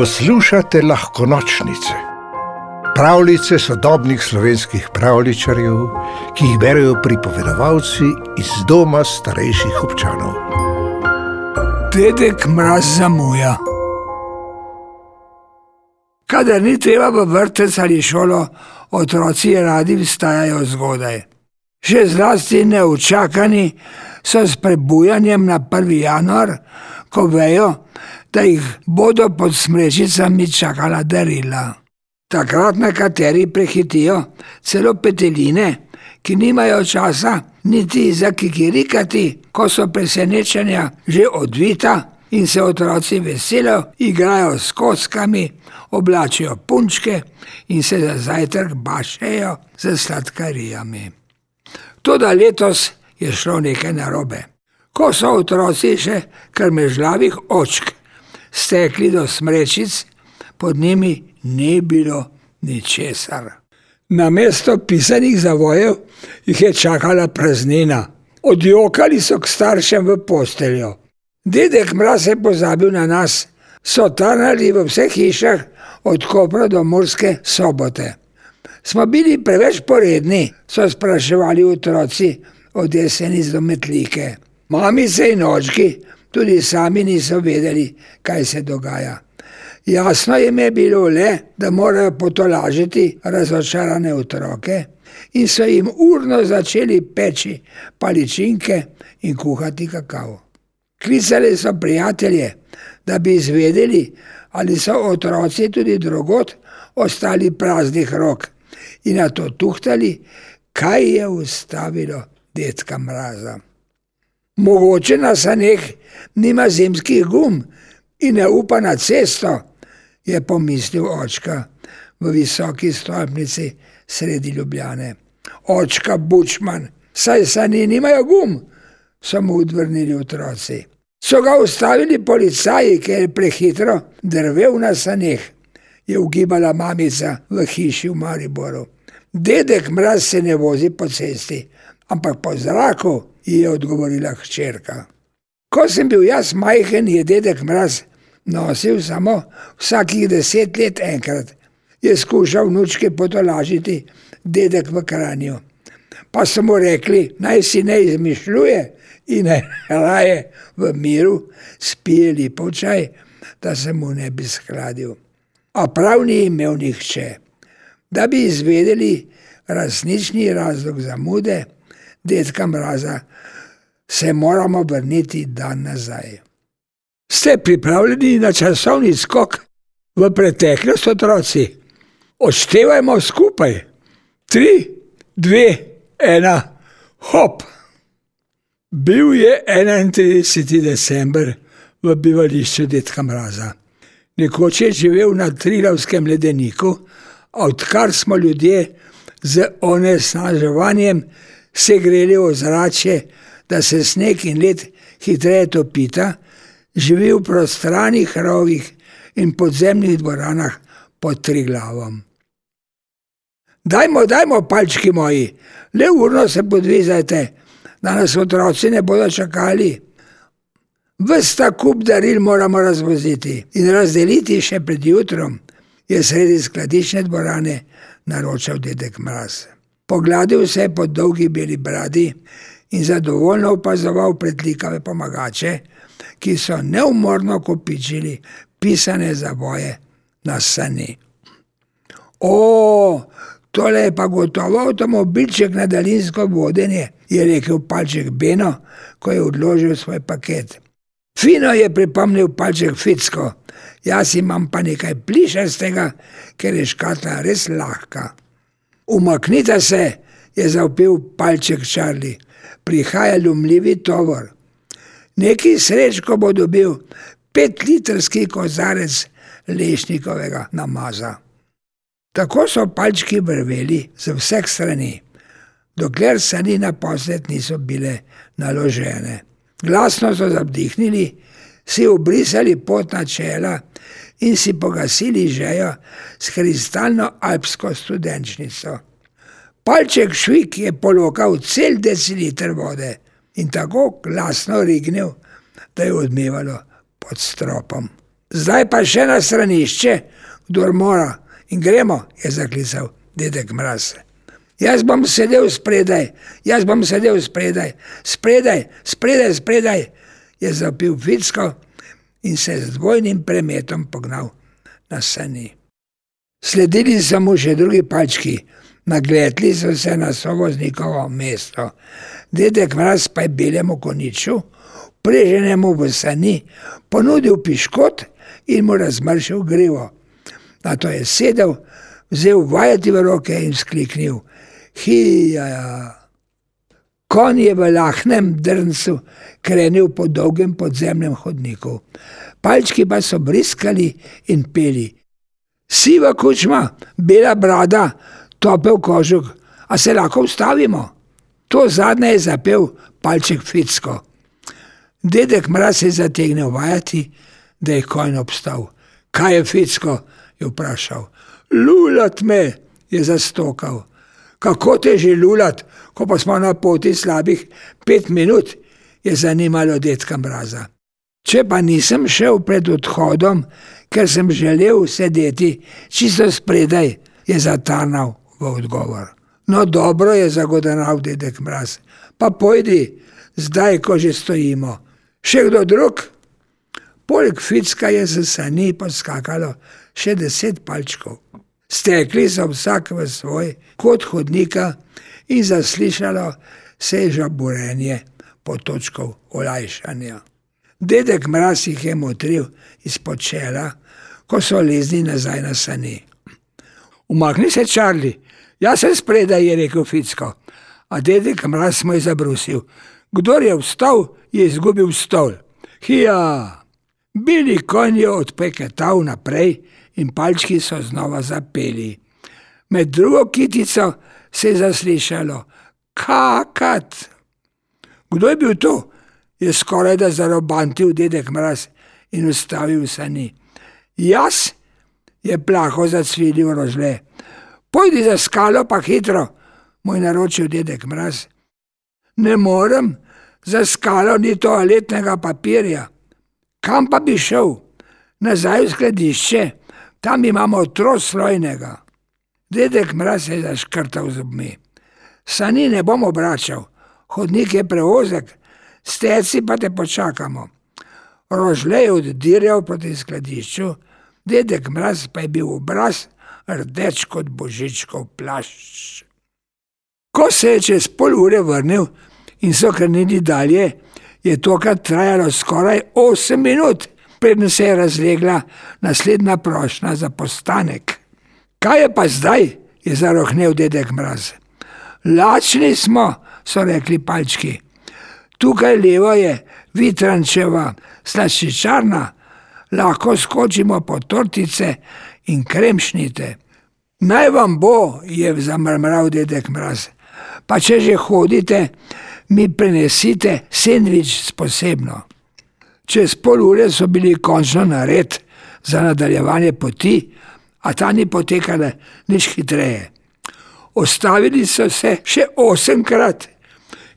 Poslušate lahko nočnice, pravljice sodobnih slovenskih pravličarjev, ki jih berijo pripovedovalci iz doma starejših občanov. Dedek mraz zamuja. Kadar ni treba v vrtec ali šolo, otroci radi vstajajo zgodaj. Še zlasti neučakani so s prebujanjem na 1. januar, ko vejo, da jih bodo pod smrečicami čakala darila. Takrat nekateri prehitijo celo peteline, ki nimajo časa niti za kikirikati, ko so presenečenja že odvita in se otroci veselo igrajo s kockami, oblačijo punčke in se za zajtrk bašejo z sladkarijami. Toda letos je šlo nekaj narobe. Ko so otroci še krmežljavih očk stekli do smrečic, pod njimi ni bilo ničesar. Na mesto pisanih zavojev jih je čakala praznina. Odjokali so k staršem v posteljo. Dedek mraz je pozabil na nas, so tarnali v vseh hišah, od Kopra do Murske sobote. Smo bili preveč poredni, so spraševali otroci od jeseni do metlike. Mamice in očki tudi sami niso vedeli, kaj se dogaja. Jasno jim je bilo le, da morajo potolažiti razočarane otroke in so jim urno začeli peči paličinke in kuhati kakav. Klicali so prijatelje, da bi izvedeli, ali so otroci tudi drugot ostali praznih rok in na to tuhtali, kaj je ustavilo detka mraza. Mogoče na saneh nima zimskih gum in ne upa na cesto, je pomislil očka v visoki stopnici sredi Ljubljane. Očka Bučman, saj sani nimajo gum, so mu odvrnili otroci. So ga ustavili policaji, ker je prehitro drvel na saneh, je ugibala mamica v hiši v Mariboru. Dedek mraz se ne vozi po cesti, ampak po zraku, je odgovorila hčerka. Ko sem bil jaz majhen, je dedek mraz nosil samo vsakih deset let enkrat. Je skušal vnučke potolažiti, dedek v kranju. Pa so mu rekli, naj si ne izmišljuje in naj raje v miru spije lepo čaj, da se mu ne bi skladil. A prav ni imel nihče. Da bi izvedeli resnični razlog zamude, dedka mraza, se moramo vrniti dan nazaj. Ste pripravljeni na časovni skok v preteklost, otroci? Odštevajmo skupaj. Tri, dve, ena, hop. Bil je 31. december v bivališču Dedka Mraza. Nekoč je živel na Trilavskem ledeniku, odkar smo ljudje z onesnaževanjem segreli ozračje, da se sneg in led hitreje topita, živi v prostranih rovih in podzemnih dvoranah pod tri glavom. Dajmo, dajmo, palčki moji, le urno se podvizajte, da nas otroci ne bodo čakali. Vsta kup daril moramo razvoziti in razdeliti še pred jutrom, je sredi skladišne dvorane naročal dedek mraz. Pogladil se je po dolgi beli bradi in zadovoljno opazoval predlikave pomagače, ki so neumorno kopičili pisane zavoje na sani. O, tole je pa gotovo avtomobilček na daljinsko vodenje, je rekel palček Beno, ko je odložil svoj paket. Fino je pripomnil palček Ficko, jaz imam pa nekaj plišastega, ker je škatla res lahka. Umaknite se, je zaupil palček Čarli, prihaja ljumljivi tovor. Neki srečko bo dobil petlitrski kozarec lešnikovega namaza. Tako so palčki vrveli z vseh strani, dokler se ni naposled niso bile naložene. Glasno so zabdihnili, si obrisali pot na čela in si pogasili žejo s kristalno alpsko studenčnico. Palček švik je polokal cel deciliter vode in tako glasno rignil, da je odmevalo pod stropom. Zdaj pa še na stranišče, kdo mora in gremo, je zaklical dedek mraz. Jaz bom sedel spredaj, jaz bom sedel spredaj, spredaj, spredaj, spredaj, je zapil Ficko in se z dvojnim premetom pognal na sani. Sledili so mu še drugi palčki, nagledli so se na sovoznikovo mesto. Dedek mraz pa je belemu koniču, preženemu v sani, ponudil piškot in mu razmršil grivo. Na to je sedel, vzel vajeti v roke in skliknil: Hija! Konj je v lahnem drncu krenil po dolgem podzemnem hodniku. Palčki pa so briskali in peli. Siva kučma, bela brada, topel kožuk, a se lahko ustavimo? To zadnje je zapel palček Ficko. Dedek mraz je zategnil vajati, da je konj obstal. Kaj je Ficko? je vprašal. Lulat me je zastokal. Kako te že lulat, ko pa smo na poti slabih pet minut, je zanimalo detka mraza. Če pa nisem šel pred odhodom, ker sem želel sedeti čisto spredaj, je zatarnal v odgovor. No, dobro je zagodanal dedek mraz, pa pojdi, zdaj, ko že stojimo. Še kdo drug? Poleg Ficka je z sani poskakalo še deset palčkov. Stekli so vsak v svoj kot hodnika in zaslišalo se je žaburenje potočkov olajšanja. Dedek mraz jih je motril izpod čela, ko so lezli nazaj na sani. Umakni se, Čarli, jaz sem spredaj, je rekel Ficko, a dedek mraz mu je zabrusil. Kdor je vstal, je izgubil stol. Hija! Bili konj je odpeketal naprej in palčki so znova zapeli. Med drugo kitico se je zaslišalo: Kakat! Kdo je bil to? Je skoraj da zarobantil dedek mraz in ustavil sani. Jaz je plaho zacvilil rožle. Pojdi za skalo, pa hitro, moj naročil dedek mraz. Ne morem, za skalo ni toaletnega papirja. Kam pa bi šel? Nazaj v skladišče, tam imamo troslojnega. Dedek mraz je zaškrtal z obmi. Sani ne bom obračal, hodnik je preozek, steci pa te počakamo. Rožle je oddirjal proti skladišču, dedek mraz pa je bil obraz rdeč kot božičkov plašč. Ko se je čez pol ure vrnil in so krenili dalje, je tokrat trajalo skoraj 8 minut, preden se je razlegla naslednja prošnja za postanek. Kaj je pa zdaj? je zarohnel dedek mraz. Lačni smo, so rekli palčki. Tukaj levo je vitrančeva slačičarna, lahko skočimo po tortice in kremšnite. Naj vam bo, je zamrmral dedek mraz. Pa če že hodite, mi prenesite sendvič s posebno. Čez pol ure so bili končno na red za nadaljevanje poti, a ta ni potekala nič hitreje. Ostavili so se še osemkrat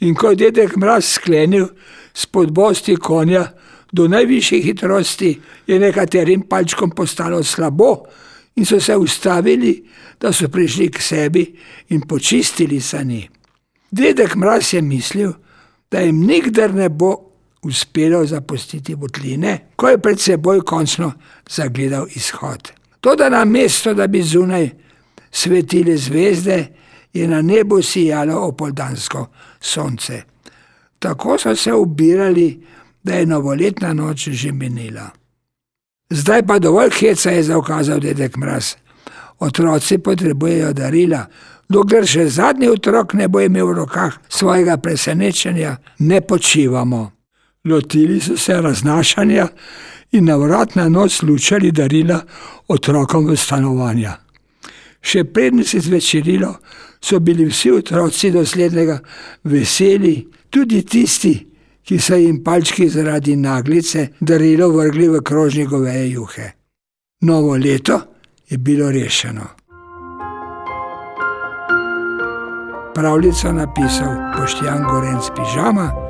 in ko je dedek mraz sklenil spodbosti konja do najvišje hitrosti, je nekaterim palčkom postalo slabo in so se ustavili, da so prišli k sebi in počistili sani. Dedek mraz je mislil, da jim nikdar ne bo uspelo zapustiti botline, ko je pred seboj končno zagledal izhod. To, da na mesto, da bi zunaj svetile zvezde, je na nebu sijalo opoldansko sonce. Tako so se ubirali, da je novoletna noč že minila. Zdaj pa dovolj heca je zaukazal dedek mraz. Otroci potrebujejo darila, dokler še zadnji otrok ne bo imel v rokah svojega presenečenja, ne počivamo. Lotili so se raznašanja in na vrat na noč lučali darila otrokom v stanovanja. Še prednji se zvečerilo, so bili vsi otroci doslednega veseli, tudi tisti, ki so jim palčki zaradi naglice darilo vrgli v krožne goveje juhe. Novo leto je bilo rešeno. Pravljico napisal Poštjan Gorenc Pižama,